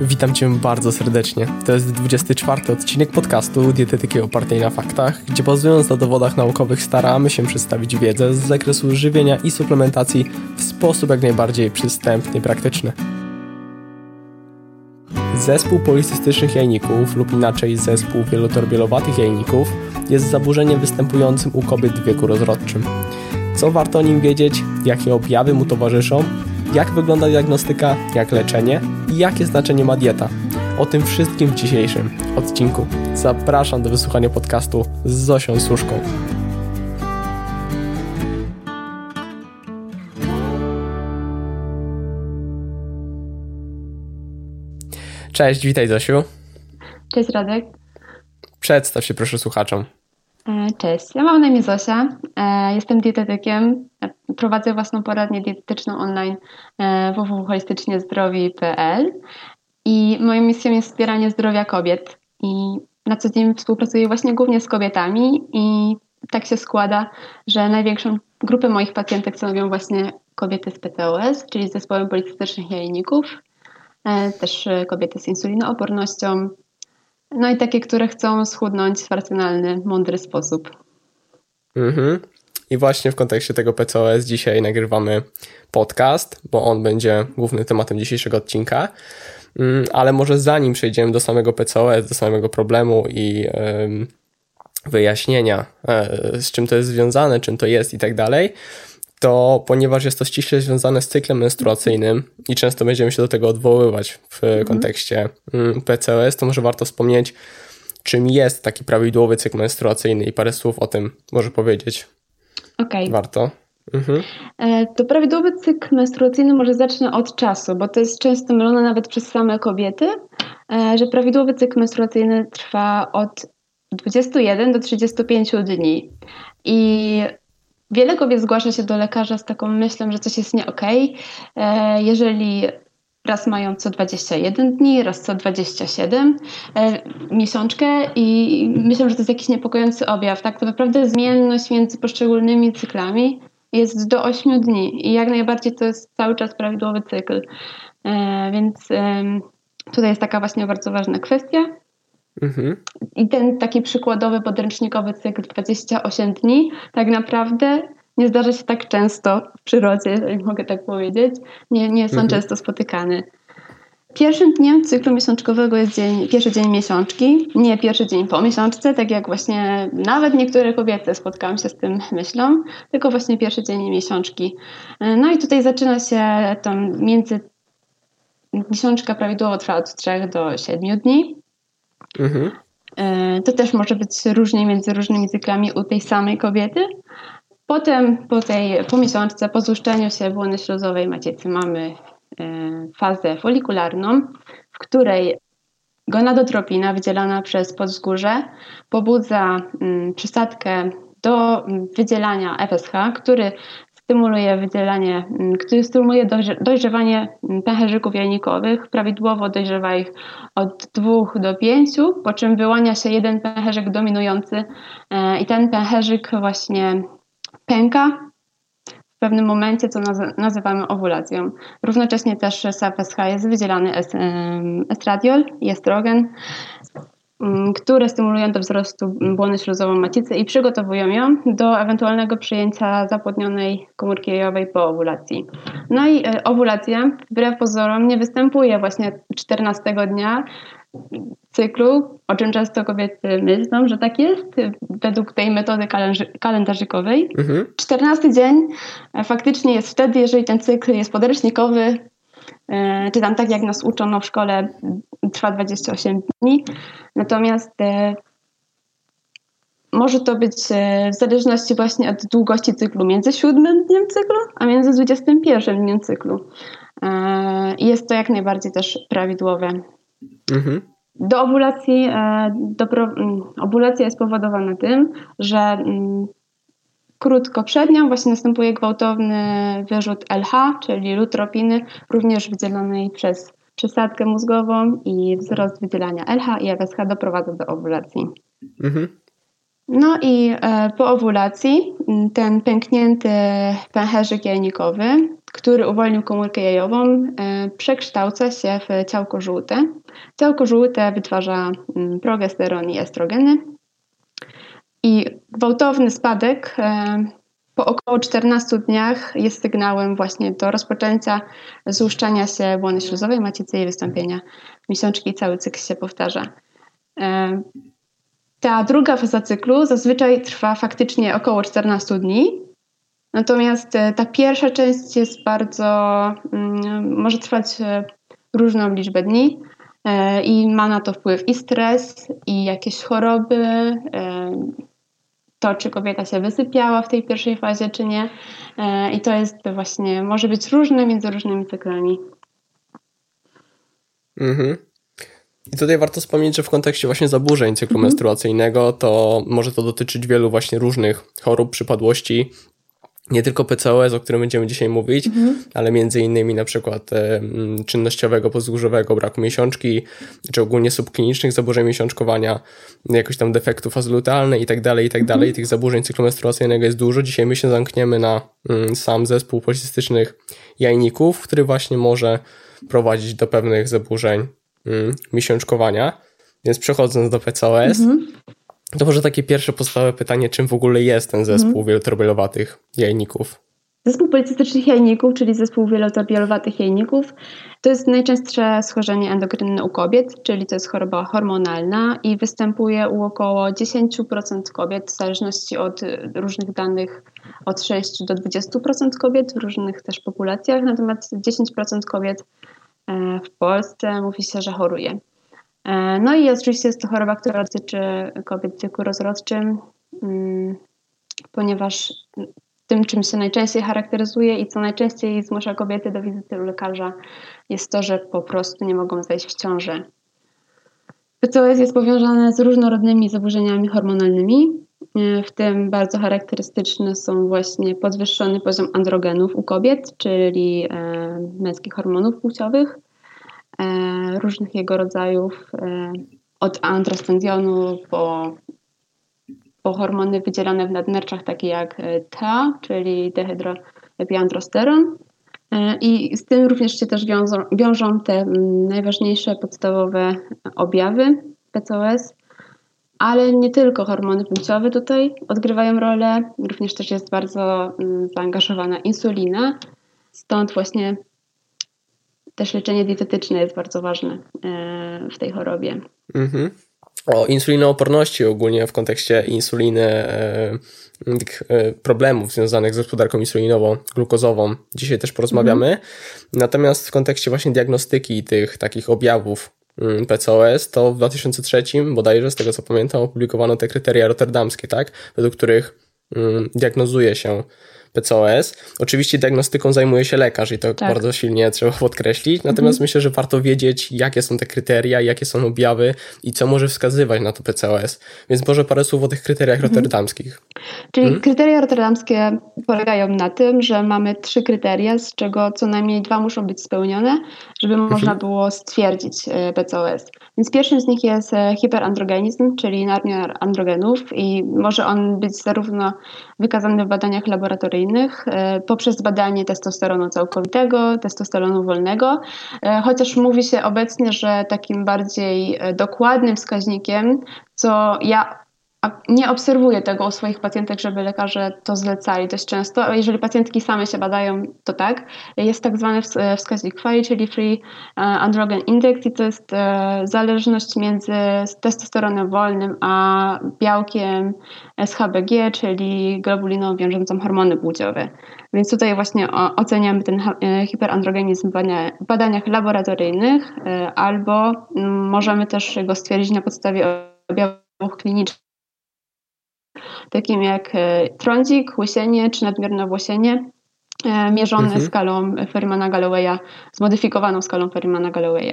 Witam Cię bardzo serdecznie. To jest 24 odcinek podcastu Dietetyki opartej na faktach, gdzie bazując na dowodach naukowych staramy się przedstawić wiedzę z zakresu żywienia i suplementacji w sposób jak najbardziej przystępny i praktyczny. Zespół policystycznych jajników lub inaczej zespół wielotorbielowatych jajników jest zaburzeniem występującym u kobiet w wieku rozrodczym. Co warto o nim wiedzieć, jakie objawy mu towarzyszą, jak wygląda diagnostyka, jak leczenie i jakie znaczenie ma dieta. O tym wszystkim w dzisiejszym odcinku. Zapraszam do wysłuchania podcastu z Zosią Suszką. Cześć, witaj Zosiu. Cześć Radek. Przedstaw się proszę słuchaczom. E, cześć, ja mam na imię Zosia, e, jestem dietetykiem, prowadzę własną poradnię dietetyczną online www.holistyczniezdrowi.pl i moją misją jest wspieranie zdrowia kobiet i na co dzień współpracuję właśnie głównie z kobietami i tak się składa, że największą grupę moich pacjentek stanowią właśnie kobiety z PCOS, czyli z zespołem policystycznych jajników, też kobiety z insulinoopornością, no i takie, które chcą schudnąć w racjonalny, mądry sposób. Mhm. I właśnie w kontekście tego PCOS dzisiaj nagrywamy podcast, bo on będzie głównym tematem dzisiejszego odcinka. Mm, ale może zanim przejdziemy do samego PCOS, do samego problemu i wyjaśnienia, e, z czym to jest związane, czym to jest i tak dalej, to ponieważ jest to ściśle związane z cyklem menstruacyjnym i często będziemy się do tego odwoływać w mhm. kontekście mm, PCOS, to może warto wspomnieć, czym jest taki prawidłowy cykl menstruacyjny i parę słów o tym może powiedzieć. Okej. Okay. Warto. Mhm. E, to prawidłowy cykl menstruacyjny może zacznę od czasu, bo to jest często mylone nawet przez same kobiety, e, że prawidłowy cykl menstruacyjny trwa od 21 do 35 dni. I Wiele kobiet zgłasza się do lekarza z taką myślą, że coś jest nie okej. Okay. Jeżeli raz mają co 21 dni, raz co 27 e, miesiączkę i myślę, że to jest jakiś niepokojący objaw. Tak, naprawdę zmienność między poszczególnymi cyklami jest do 8 dni i jak najbardziej to jest cały czas prawidłowy cykl. E, więc tutaj jest taka właśnie bardzo ważna kwestia. Mhm. I ten taki przykładowy podręcznikowy cykl 28 dni tak naprawdę nie zdarza się tak często w przyrodzie, jak mogę tak powiedzieć. Nie, nie są mhm. często spotykany. Pierwszym dniem cyklu miesiączkowego jest dzień, pierwszy dzień miesiączki, nie pierwszy dzień po miesiączce, tak jak właśnie nawet niektóre kobiety spotkałam się z tym myślą, tylko właśnie pierwszy dzień miesiączki. No i tutaj zaczyna się tam między miesiączka prawidłowo trwa od 3 do 7 dni. Mhm. E, to też może być różnie między różnymi cyklami u tej samej kobiety. Potem po tej po miesiączce, po złuszczeniu się błony śluzowej macicy mamy e, fazę folikularną, w której gonadotropina wydzielana przez podzgórze pobudza mm, przysadkę do wydzielania FSH, który stymuluje wydzielanie, mm, który stymuluje dojrzewanie mm, pęcherzyków jajnikowych. Prawidłowo dojrzewa ich od 2 do 5, po czym wyłania się jeden pęcherzyk dominujący e, i ten pęcherzyk właśnie pęka w pewnym momencie, co nazywamy owulacją. Równocześnie też z FSH jest wydzielany estradiol i estrogen, Mm, które stymulują do wzrostu błony śluzowo-macicy i przygotowują ją do ewentualnego przyjęcia zapłodnionej komórki jajowej po owulacji. No i e, owulacja wbrew pozorom nie występuje właśnie 14 dnia cyklu, o czym często kobiety myślą, że tak jest, według tej metody kalendarzykowej. Mhm. 14 dzień e, faktycznie jest wtedy, jeżeli ten cykl jest podręcznikowy, E, czy tam tak jak nas uczono w szkole, trwa 28 dni. Natomiast e, może to być w zależności właśnie od długości cyklu, między siódmym dniem cyklu, a między 21 dniem cyklu. Jest to jak najbardziej też prawidłowe. Mhm. Do ovulacji, do, ovulacja jest spowodowana tym, że mm, Krótko przed nią właśnie następuje gwałtowny wyrzut LH, czyli lutropiny, również wydzielonej przez przesadkę mózgową i wzrost wydzielania LH i FSH doprowadza do owulacji. Mhm. No i po owulacji ten pęknięty pęcherzyk jajnikowy, który uwolnił komórkę jajową, przekształca się w ciałko żółte. Ciałko żółte wytwarza progesteron i estrogeny. I gwałtowny spadek po około 14 dniach jest sygnałem właśnie do rozpoczęcia złuszczania się błony śluzowej, macicy i wystąpienia miesiączki cały cykl się powtarza. E, ta druga faza cyklu zazwyczaj trwa faktycznie około 14 dni, natomiast e, ta pierwsza część jest bardzo, mm, może trwać e, różną liczbę dni i ma na to wpływ i stres, i jakieś choroby, to, czy kobieta się wysypiała w tej pierwszej fazie, czy nie. E, I to jest właśnie, może być różne między różnymi cyklami. Mhm. I tutaj warto wspomnieć, że w kontekście właśnie zaburzeń cyklu mhm. menstruacyjnego, to może to dotyczyć wielu właśnie różnych chorób, przypadłości, nie tylko PCOS, o którym będziemy dzisiaj mówić, mhm. ale między innymi na przykład e, czynnościowego, pozdłużowego braku miesiączki, czy ogólnie subklinicznych zaburzeń miesiączkowania, jakoś tam defektu fazy lutealnej i tak dalej, i tak dalej. Mhm. Tych zaburzeń cyklu menstruacyjnego jest dużo. Dzisiaj my się zamkniemy na mm, sam zespół policystycznych jajników, który właśnie może prowadzić do pewnych zaburzeń mm, miesiączkowania. Więc przechodząc do PCOS, mhm. To może takie pierwsze podstawowe pytanie, czym w ogóle jest ten zespół mhm. wielotorbielowatych jajników? Zespół policystycznych jajników, czyli zespół wielotorbielowatych jajników, to jest najczęstsze schorzenie endokrynne u kobiet, czyli to jest choroba hormonalna i występuje u około 10% kobiet, w zależności od różnych danych od 6 do 20% kobiet w różnych też populacjach, natomiast 10% kobiet w Polsce mówi się, że choruje. E, no i oczywiście jest to choroba, która dotyczy kobiet w wieku rozrodczym, mm, ponieważ tym, czym się najczęściej charakteryzuje i co najczęściej zmusza kobiety do wizyty u lekarza, jest to, że po prostu nie mogą zajść w ciążę. PCOS jest powiązane z różnorodnymi zaburzeniami hormonalnymi, e, w tym bardzo charakterystyczne są właśnie podwyższony poziom androgenów u kobiet, czyli e, męskich hormonów płciowych, E, różnych jego rodzajów, e, od androstendionu po, po hormony wydzielane w nadnerczach, takie jak TA, czyli dehydroepiandrosteron. I z tym również się też wiążą, wiążą te najważniejsze podstawowe objawy PCOS, ale nie tylko hormony płciowe tutaj odgrywają rolę, również też jest bardzo zaangażowana insulina, stąd właśnie też leczenie dietetyczne jest bardzo ważne e, w tej chorobie. Mhm. O insulinooporności ogólnie w kontekście insuliny, e, e, problemów związanych z gospodarką insulinową, glukozową. Dzisiaj też porozmawiamy. Mhm. Natomiast w kontekście właśnie diagnostyki tych takich objawów mm, PCOS, to w 2003 bodajże, z tego co pamiętam, opublikowano te kryteria rotterdamskie, tak? Według których mm, diagnozuje się PCOS. Oczywiście diagnostyką zajmuje się lekarz i to tak. bardzo silnie trzeba podkreślić, natomiast mhm. myślę, że warto wiedzieć, jakie są te kryteria, jakie są objawy i co może wskazywać na to PCOS. Więc może parę słów o tych kryteriach mhm. rotterdamskich. Czyli hmm? kryteria rotterdamskie polegają na tym, że mamy trzy kryteria, z czego co najmniej dwa muszą być spełnione, żeby mhm. można było stwierdzić e, PCOS. Więc pierwszym z nich jest e, hiperandrogenizm, czyli nadmiar androgenów i może on być zarówno wykazany w badaniach laboratoryjnych e, poprzez badanie testosteronu całkowitego, testosteronu wolnego, chociaż mówi się obecnie, że takim bardziej dokładnym wskaźnikiem, co ja nie obserwuję tego u swoich pacjentek, żeby lekarze to zlecali dość często, jeżeli pacjentki same się badają, to tak. Jest tak zwany wskaźnik FAI, czyli Free e, Androgen Index i to jest e, zależność między testosteronem wolnym a białkiem SHBG, czyli globuliną wiążącą hormony płciowe. Więc tutaj właśnie oceniamy ten e, hiperandrogenizm w badaniach laboratoryjnych albo mm, możemy też go stwierdzić na podstawie objawów klinicznych takim jak e, trądzik, łysienie czy nadmierne włosienie, e, mierzone mhm. skalą Ferrimana Gallowaya, zmodyfikowaną skalą Ferrimana Gallowaya.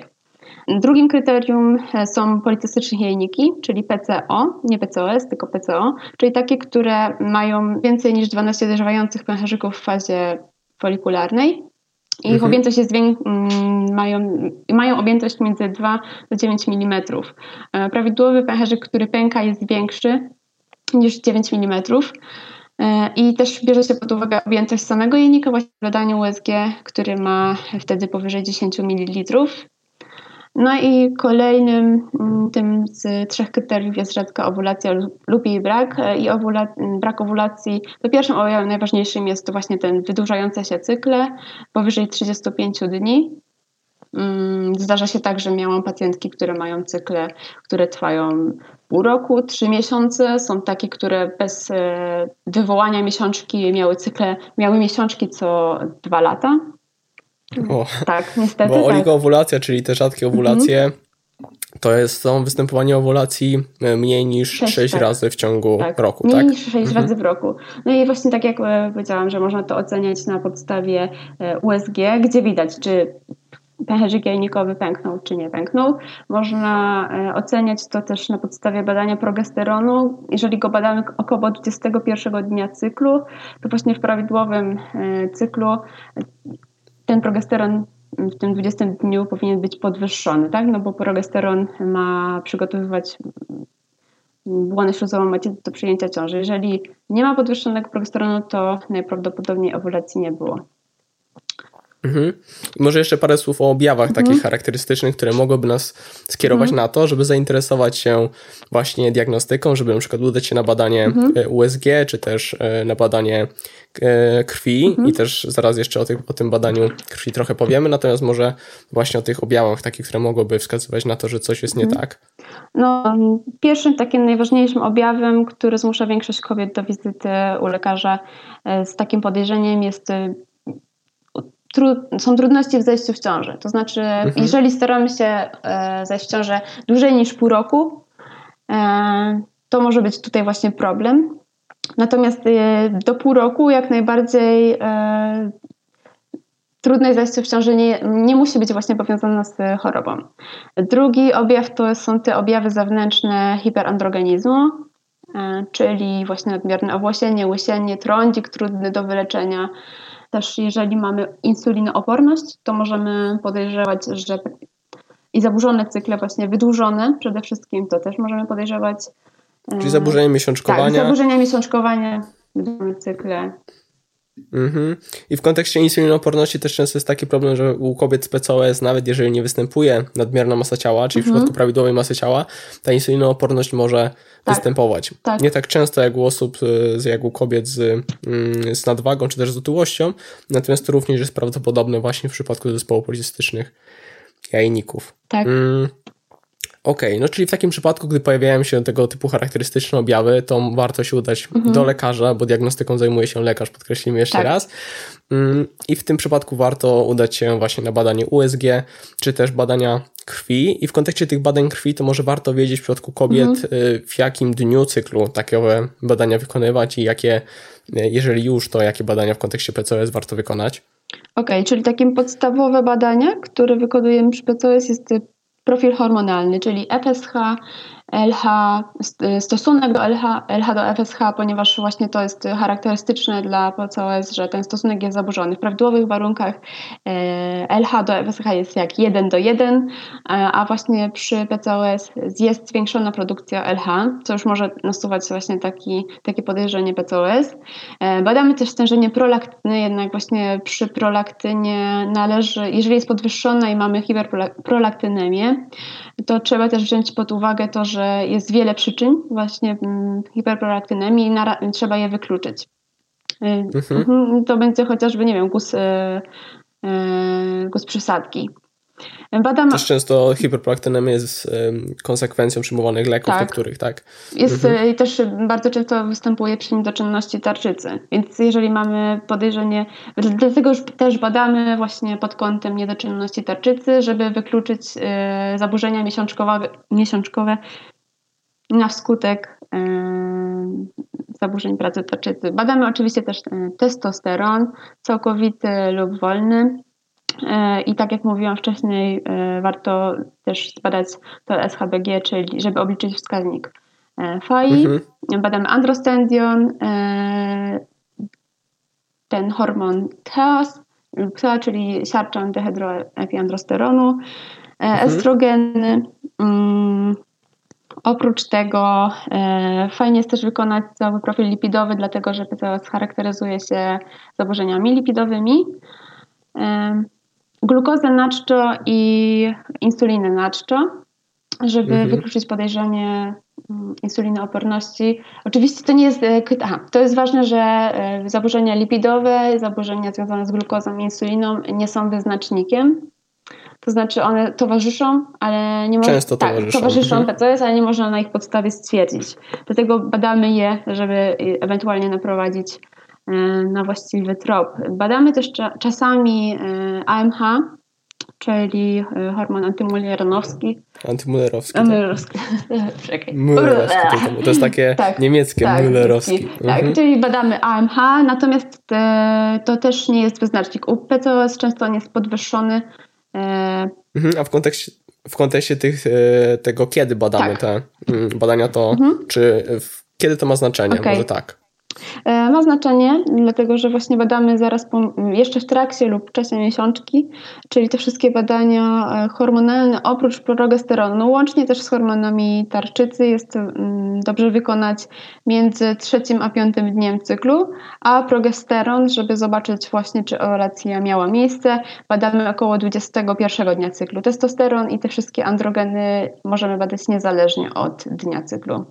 Drugim kryterium e, są policystyczne jajniki, czyli PCO, nie PCOS, tylko PCO, czyli takie, które mają więcej niż 12 dojrzewających pęcherzyków w fazie folikularnej. Ich mhm. objętość jest mają, mają objętość między 2 do 9 mm. Prawidłowy pęcherzyk, który pęka, jest większy niż 9 mm. I też bierze się pod uwagę objętość samego jajnika właśnie w badaniu USG, który ma wtedy powyżej 10 ml. No i kolejnym mm, tym z trzech kryteriów jest rzadka owulacja lub jej brak. I owula brak owulacji, to pierwszym objawem najważniejszym jest to właśnie ten wydłużające się cykle powyżej 35 dni. Mm, zdarza się tak, że miałam pacjentki, które mają cykle, które trwają pół roku, trzy miesiące. Są takie, które bez e, wywołania miesiączki miały cykle, miały miesiączki co dwa lata. O, tak, niestety. Bo tak. oligoowulacje, czyli te rzadkie owulacje, mhm. to jest są występowanie owulacji e, mniej niż 6, 6 tak. razy w ciągu tak. roku. Mniej tak? niż 6 mhm. razy w roku. No i właśnie tak jak e, powiedziałam, że można to oceniać na podstawie USG, gdzie widać, czy pęcherzyk jajnikowy pęknął czy nie pęknął. Można e, oceniać to też na podstawie badania progesteronu. Jeżeli go badamy około 21 dnia cyklu, to właśnie w prawidłowym e, cyklu e, ten progesteron w tym 20 dniu powinien być podwyższony, tak? No bo progesteron ma przygotowywać błonę śluzową macie do przyjęcia ciąży. Jeżeli nie ma podwyższonego progesteronu, to najprawdopodobniej owulacji nie było. Mhm. Może jeszcze parę słów o objawach mhm. takich charakterystycznych, które mogłyby nas skierować mhm. na to, żeby zainteresować się właśnie diagnostyką, żeby na przykład udać się na badanie mhm. e, USG, czy też e, na badanie e, krwi mhm. i też zaraz jeszcze o, tych, o tym badaniu krwi trochę powiemy, natomiast może właśnie o tych objawach takich, które mogłyby wskazywać na to, że coś jest nie mhm. tak. No, pierwszym takim najważniejszym objawem, który zmusza większość kobiet do wizyty u lekarza z takim podejrzeniem jest są trudności w zajściu w ciąży. To znaczy, mhm. jeżeli staramy się e, zajść w ciążę dłużej niż pół roku, e, to może być tutaj właśnie problem. Natomiast e, do pół roku jak najbardziej e, trudność zajścia w ciąży nie, nie musi być właśnie powiązana z chorobą. Drugi objaw to są te objawy zewnętrzne hiperandrogenizmu, e, czyli właśnie nadmierne owłosienie, łysienie, trądzik trudny do wyleczenia, też jeżeli mamy insulinooporność, to możemy podejrzewać, że i zaburzone cykle właśnie wydłużone przede wszystkim, to też możemy podejrzewać. Czyli zaburzenie miesiączkowania. Tak, zaburzenia miesiączkowania, wydłużone cykle. Mhm. I w kontekście insulinooporności też często jest taki problem, że u kobiet z PCOS, nawet jeżeli nie występuje nadmierna masa ciała, czyli mhm. w przypadku prawidłowej masy ciała, ta insulinooporność może tak. występować. Tak. Nie tak często jak u osób, jak u kobiet z, mm, z nadwagą, czy też z otyłością, natomiast to również jest prawdopodobne właśnie w przypadku zespołów policystycznych jajników. Tak. Mm. Okej, okay, no czyli w takim przypadku, gdy pojawiają się tego typu charakterystyczne objawy, to warto się udać mhm. do lekarza, bo diagnostyką zajmuje się lekarz, podkreślimy jeszcze tak. raz. Mm, I w tym przypadku warto udać się właśnie na badanie USG, czy też badania krwi. I w kontekście tych badań krwi, to może warto wiedzieć w przypadku kobiet, mhm. Y, w jakim dniu cyklu takie badania wykonywać i jakie, y, jeżeli już, to jakie badania w kontekście PCOS warto wykonać. Okej, okay, czyli takim podstawowe badania, które wykonujemy przy PCOS jest profil hormonalny, czyli FSH, LH, stosunek do LH, LH do FSH, ponieważ właśnie to jest charakterystyczne dla PCOS, że ten stosunek jest zaburzony. W prawidłowych warunkach e, LH do FSH jest jak 1 do 1, e, a właśnie przy PCOS jest zwiększona produkcja LH, co już może nasuwać właśnie taki, takie podejrzenie PCOS. E, badamy też stężenie prolaktyny, jednak właśnie przy prolaktynie należy, jeżeli jest podwyższona i mamy hiperprolaktynemię, to trzeba też wziąć pod uwagę to, że jest wiele przyczyn właśnie mm, hiperprolaktynemii i trzeba je wykluczyć. Y, mhm. mhm. To będzie chociażby, nie wiem, guz, y, y, guz przysadki. Badam... Też często hiperprolaktynemia jest konsekwencją przyjmowanych leków tak. niektórych, tak? Jest mhm. też bardzo często występuje przy niedoczynności tarczycy, więc jeżeli mamy podejrzenie, dlatego już też badamy właśnie pod kątem niedoczynności tarczycy, żeby wykluczyć y, zaburzenia miesiączkowe, miesiączkowe na wskutek y, zaburzeń pracy tarczycy. Badamy oczywiście też testosteron całkowity lub wolny E, I tak jak mówiłam wcześniej, e, warto też zbadać to SHBG, czyli żeby obliczyć wskaźnik e, FAI. Mhm. Badamy androstendion, ten hormon TEAS, TEA, czyli siarczan dehydroepiandrosteronu, mhm. estrogeny, mm, Oprócz tego e, fajnie jest też wykonać cały profil lipidowy, dlatego że PCOS charakteryzuje się zaburzeniami lipidowymi. E, glukozę naczczo i insulinę naczczo, żeby mhm. wykluczyć podejrzenie mm, insulinooporności. Oczywiście to nie jest, e, aha, to jest ważne, że e, zaburzenia lipidowe, zaburzenia związane z glukozą i insuliną nie są wyznacznikiem to znaczy one towarzyszą, ale nie można. Często tak, towarzyszą. towarzyszą mhm. PCOS, ale nie można na ich podstawie stwierdzić. Dlatego badamy je, żeby ewentualnie naprowadzić e, na właściwy trop. Badamy też czasami e, AMH, czyli e, hormon antymulleronowski. Antymullerowski. Tak. Mullerowski. Czekaj. Mullerowski. To, jest takie tak, niemieckie, tak, Mullerowski. Tak, mhm. czyli badamy AMH, natomiast to też nie jest wyznacznik. U PCOS często on jest podwyższony E, mhm, a w kontekście, w kontekście tych, e, tego, kiedy badamy tak. te mm, badania, to mhm. czy kiedy to ma znaczenie? Okay. Może tak. E, ma znaczenie, dlatego że właśnie badamy zaraz po, jeszcze w trakcie lub w czasie miesiączki, czyli te wszystkie badania e, hormonalne oprócz progesteronu, no łącznie też z hormonami tarczycy jest mm, dobrze wykonać między trzecim a piątym dniem cyklu, a progesteron, żeby zobaczyć właśnie czy ovulacja miała miejsce, badamy około 21 dnia cyklu. Testosteron i te wszystkie androgeny możemy badać niezależnie od dnia cyklu.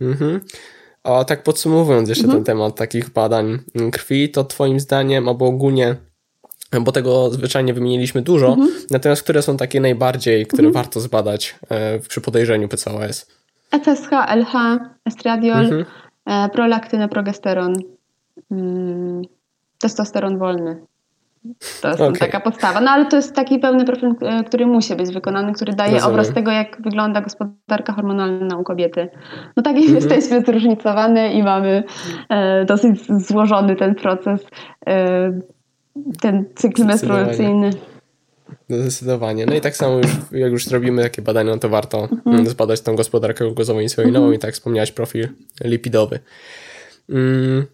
Mhm. A tak podsumowując jeszcze mhm. ten temat takich badań krwi, to Twoim zdaniem, albo ogólnie, bo tego zwyczajnie wymieniliśmy dużo, mhm. natomiast które są takie najbardziej, które mhm. warto zbadać e, przy podejrzeniu PCOS? ECSH, LH, estradiol, mhm. e, prolaktyna, progesteron, mm, testosteron wolny. To jest okay. taka podstawa. No ale to jest taki pełny profil, e, który musi być wykonany, który daje Rozumiem. obraz tego, jak wygląda gospodarka hormonalna u kobiety. No tak, -hmm. jesteśmy zróżnicowane i mamy e, dosyć złożony ten proces, e, ten cykl menstruacyjny. Zdecydowanie. No i tak samo już, jak już zrobimy takie badania, no to warto mhm. zbadać tą gospodarkę glukozową insulinową mhm. i tak wspomniałeś profil lipidowy. Mm,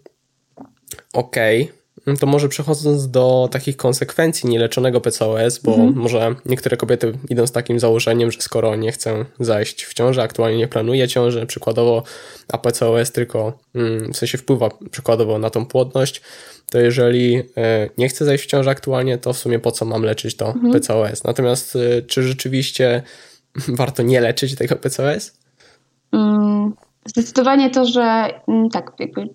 Okej. Okay. No to może przechodząc do takich konsekwencji nieleczonego PCOS, bo mhm. może niektóre kobiety idą z takim założeniem, że skoro nie chcę zajść w ciążę, aktualnie nie planuję ciąży, przykładowo, a PCOS tylko mm, w sensie wpływa przykładowo na tą płodność, to jeżeli e, nie chcę zajść w ciążę aktualnie, to w sumie po co mam leczyć to mhm. PCOS? Natomiast e, czy rzeczywiście warto nie leczyć tego PCOS? Mm, zdecydowanie to, że mm, tak, jakby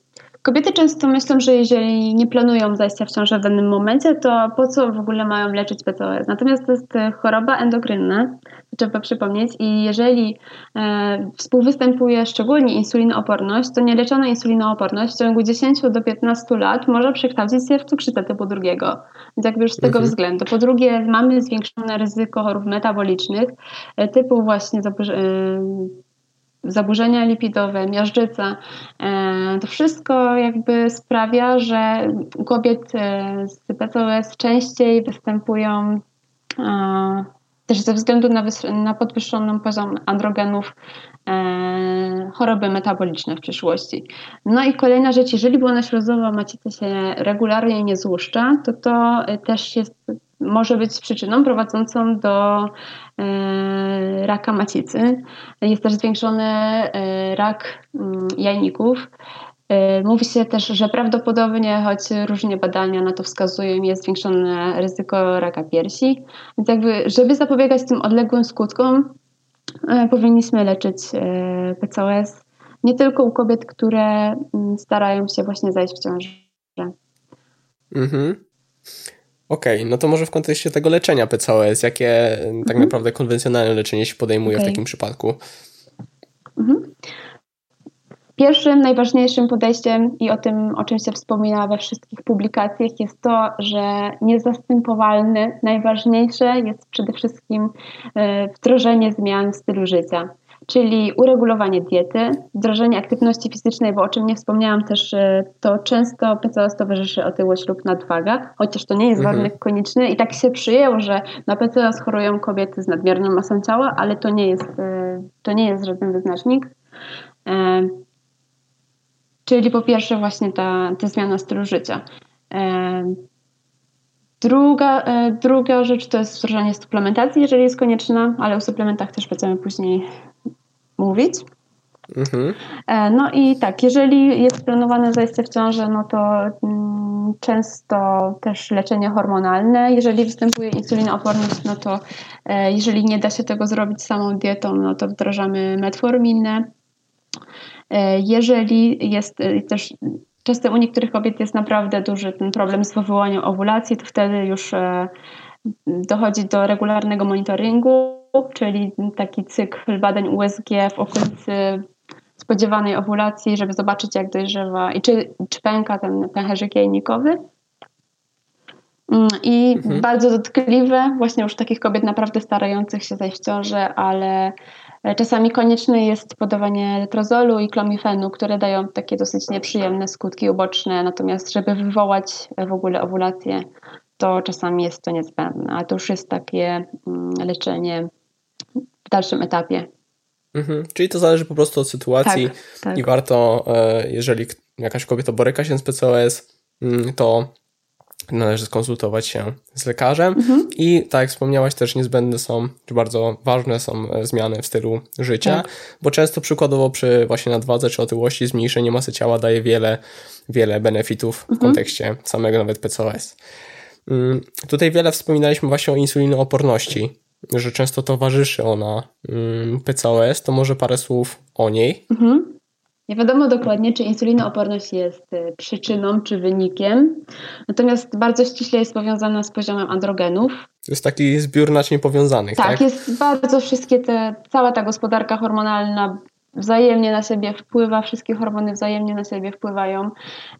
Kobiety często myślą, że jeżeli nie planują zajścia w ciążę w danym momencie, to po co w ogóle mają leczyć PCOS? Natomiast to jest e, choroba endokrynna, trzeba przypomnieć, i jeżeli e, współwystępuje szczególnie insulinooporność, to nieleczona insulinooporność w ciągu 10 do 15 lat może przekształcić się w cukrzycę typu drugiego. Więc jakby już z tego mhm. względu. Po drugie, mamy zwiększone ryzyko chorób metabolicznych, e, typu właśnie zaburzenia zaburzenia lipidowe, miażdżyca. E, to wszystko jakby sprawia, że u kobiet e, z PCOS częściej występują e, też ze względu na, na podwyższoną poziom androgenów choroby metaboliczne w przyszłości. No i kolejna rzecz, jeżeli błona śluzowa macica się regularnie nie złuszcza, to to też jest może być przyczyną prowadzącą do e, raka macicy. Jest też zwiększony e, rak mm, jajników. E, mówi się też, że prawdopodobnie, choć różnie badania na to wskazują, jest zwiększone ryzyko raka piersi. Więc jakby, żeby zapobiegać tym odległym skutkom, powinniśmy leczyć PCOS nie tylko u kobiet, które mm, starają się właśnie zajść w ciążę. Mhm. Okej, okay, no to może w kontekście tego leczenia PCOS, jakie tak mhm. tak naprawdę konwencjonalne leczenie się podejmuje okay. w takim przypadku? Mhm. Pierwszym, najważniejszym podejściem i o tym, o czym się wspomina we wszystkich publikacjach, jest to, że niezastępowalne, najważniejsze jest przede wszystkim e, wdrożenie zmian w stylu życia czyli uregulowanie diety, wdrożenie aktywności fizycznej, bo o czym nie wspomniałam też, to często PCOS towarzyszy otyłość lub nadwaga, chociaż to nie jest mhm. warunek konieczny i tak się przyjęło, że na PCOS chorują kobiety z nadmierną masą ciała, ale to nie jest, e, to nie jest żaden wyznacznik. E, czyli po pierwsze właśnie ta, ta zmiana stylu życia. E, druga, druga rzecz to jest wdrożenie suplementacji, jeżeli jest konieczna, ale o suplementach też będziemy później mówić. Mhm. E, no i tak, jeżeli jest planowane zajście w ciążę, no to mm, często też leczenie hormonalne. Jeżeli występuje insulinooporność, no to e, jeżeli nie da się tego zrobić samą dietą, no to wdrażamy metforminę. E, jeżeli jest też często u niektórych kobiet jest naprawdę duży ten problem z wywołaniem owulacji, to wtedy już dochodzi do regularnego monitoringu, czyli taki cykl badań USG w okolicy spodziewanej owulacji, żeby zobaczyć jak dojrzewa i czy, czy pęka ten pęcherzyk jajnikowy. Mm, I mhm. bardzo dotkliwe, właśnie już takich kobiet naprawdę starających się zajść w ciążę, ale czasami konieczne jest podawanie letrozolu i klomifenu, które dają takie dosyć nieprzyjemne skutki uboczne, natomiast żeby wywołać w ogóle owulację, to czasami jest to niezbędne, a to już jest takie mm, leczenie w dalszym etapie. Mhm. Czyli to zależy po prostu od sytuacji tak, tak. i warto, e, jeżeli jakaś kobieta boryka się z PCOS, mm, to należy skonsultować się z lekarzem mhm. i tak jak wspomniałaś też niezbędne są, czy bardzo ważne są e, zmiany w stylu życia, tak. bo często przykładowo przy właśnie nadwadze czy otyłości zmniejszenie masy ciała daje wiele, wiele benefitów mhm. w kontekście samego nawet PCOS. Mm, tutaj wiele wspominaliśmy właśnie o insulinooporności, że często towarzyszy ona mm, PCOS, to może parę słów o niej. Mhm. Nie wiadomo dokładnie, czy insulinooporność jest y, przyczyną czy wynikiem, natomiast bardzo ściśle jest powiązana z poziomem androgenów. To jest taki zbiór naczyń powiązanych, tak? Tak, jest bardzo wszystkie te, cała ta gospodarka hormonalna wzajemnie na siebie wpływa, wszystkie hormony wzajemnie na siebie wpływają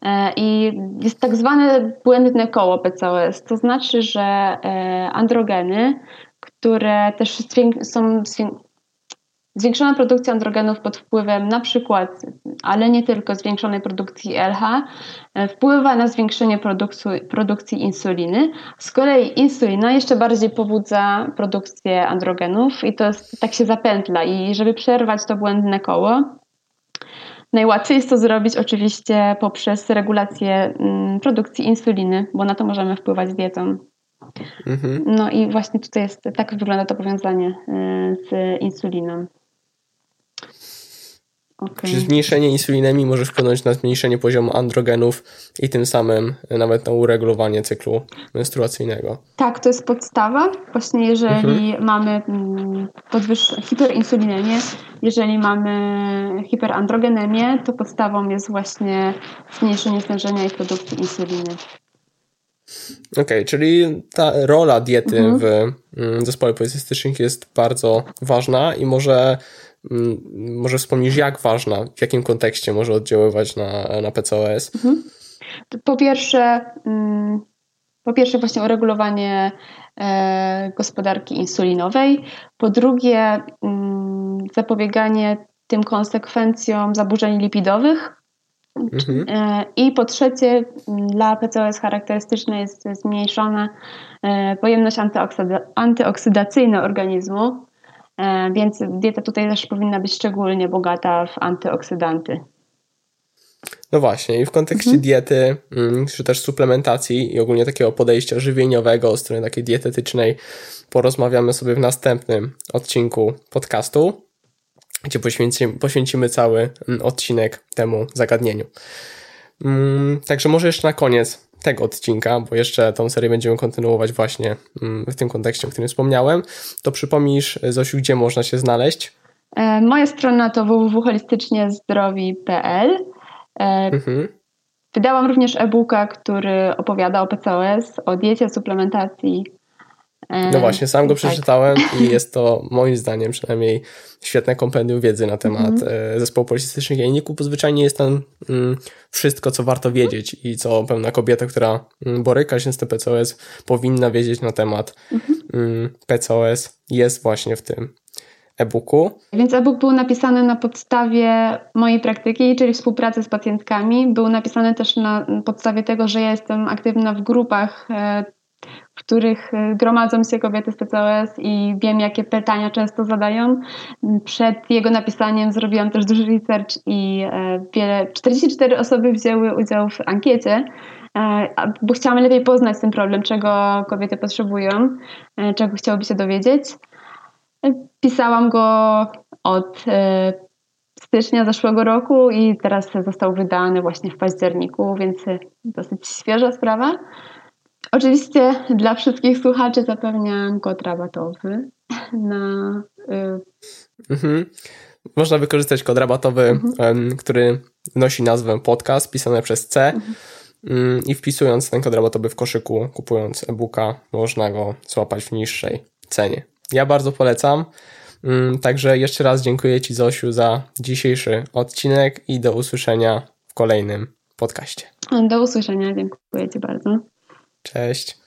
e, i jest tak zwane błędne koło PCOS, to znaczy, że e, androgeny które też są zwiększona produkcja androgenów pod wpływem na przykład, ale nie tylko zwiększonej produkcji LH, e, wpływa na zwiększenie produkcji, insuliny. Z kolei insulina jeszcze bardziej pobudza produkcję androgenów i to jest, tak się zapętla i żeby przerwać to błędne koło, Najłatwiej jest to zrobić oczywiście poprzez regulację mm, produkcji insuliny, bo na to możemy wpływać dietą. Mhm. No i właśnie tutaj jest, tak wygląda to powiązanie y, z insuliną. Okay. Czy zmniejszenie insulinemi może wpłynąć na zmniejszenie poziomu androgenów i tym samym nawet na uregulowanie cyklu menstruacyjnego? Tak, to jest podstawa. Właśnie jeżeli mhm. mamy mm, podwyż- hiperinsulinemię, jeżeli mamy hiperandrogenemię, to podstawą jest właśnie zmniejszenie stężenia i produkcji insuliny. Okej, okay, czyli ta rola diety mhm. w mm, zespole policystycznych jest bardzo ważna i może, mm, może wspomnisz, jak ważna, w jakim kontekście może oddziaływać na, na PCOS? Mhm. Po pierwsze, mm, po pierwsze właśnie uregulowanie e, gospodarki insulinowej, po drugie zapobieganie tym konsekwencjom zaburzeń lipidowych, Mhm. E, I po trzecie, dla PCOS charakterystyczna jest zmniejszona e, pojemność antyoksydacyjna organizmu, e, więc dieta tutaj też powinna być szczególnie bogata w antyoksydanty. No właśnie, i w kontekście mhm. diety, mm, czy też suplementacji i ogólnie takiego podejścia żywieniowego, strony takiej dietetycznej, porozmawiamy sobie w następnym odcinku podcastu gdzie poświęcimy, poświęcimy cały mm, odcinek temu zagadnieniu. Mm, także może jeszcze na koniec tego odcinka, bo jeszcze tą serię będziemy kontynuować właśnie mm, w tym kontekście, o którym wspomniałem, to przypomnisz, Zosiu, gdzie można się znaleźć? E, moja strona to www.holistyczniezdrowi.pl e, mhm. Wydałam również e-booka, który opowiada o PCOS, o diecie, suplementacji, no właśnie, sam go tak. przeczytałem tak. i jest to moim zdaniem przynajmniej świetne kompendium wiedzy na temat mm. zespołu policystycznych jajników, bo zwyczajnie jest tam mm, wszystko, co warto wiedzieć i co pewna kobieta, która mm, boryka się z tym PCOS, powinna wiedzieć na temat mm, PCOS, jest właśnie w tym e-booku. Więc e-book był napisany na podstawie mojej praktyki, czyli współpracy z pacjentkami. Był napisany też na podstawie tego, że ja jestem aktywna w grupach e, w których e, gromadzą się kobiety z PCOS i wiem, jakie pytania często zadają. Przed jego napisaniem zrobiłam też duży research i e, wiele, 44 osoby wzięły udział w ankiecie, e, bo chciałam lepiej poznać ten problem, czego kobiety potrzebują, czego chciałyby się dowiedzieć. Pisałam go od e, stycznia zeszłego roku i teraz został wydany właśnie w październiku, więc dosyć świeża sprawa. Oczywiście dla wszystkich słuchaczy zapewniam kod rabatowy na. Mhm. Można wykorzystać kod rabatowy, mhm. który nosi nazwę podcast, pisane przez C. Mhm. Mm, I wpisując ten kod rabatowy w koszyku, kupując e-booka, można go złapać w niższej cenie. Ja bardzo polecam. Mm, także jeszcze raz dziękuję Ci, Zosiu, za dzisiejszy odcinek i do usłyszenia w kolejnym podcaście. Do usłyszenia, dziękuję Ci bardzo. Cześć.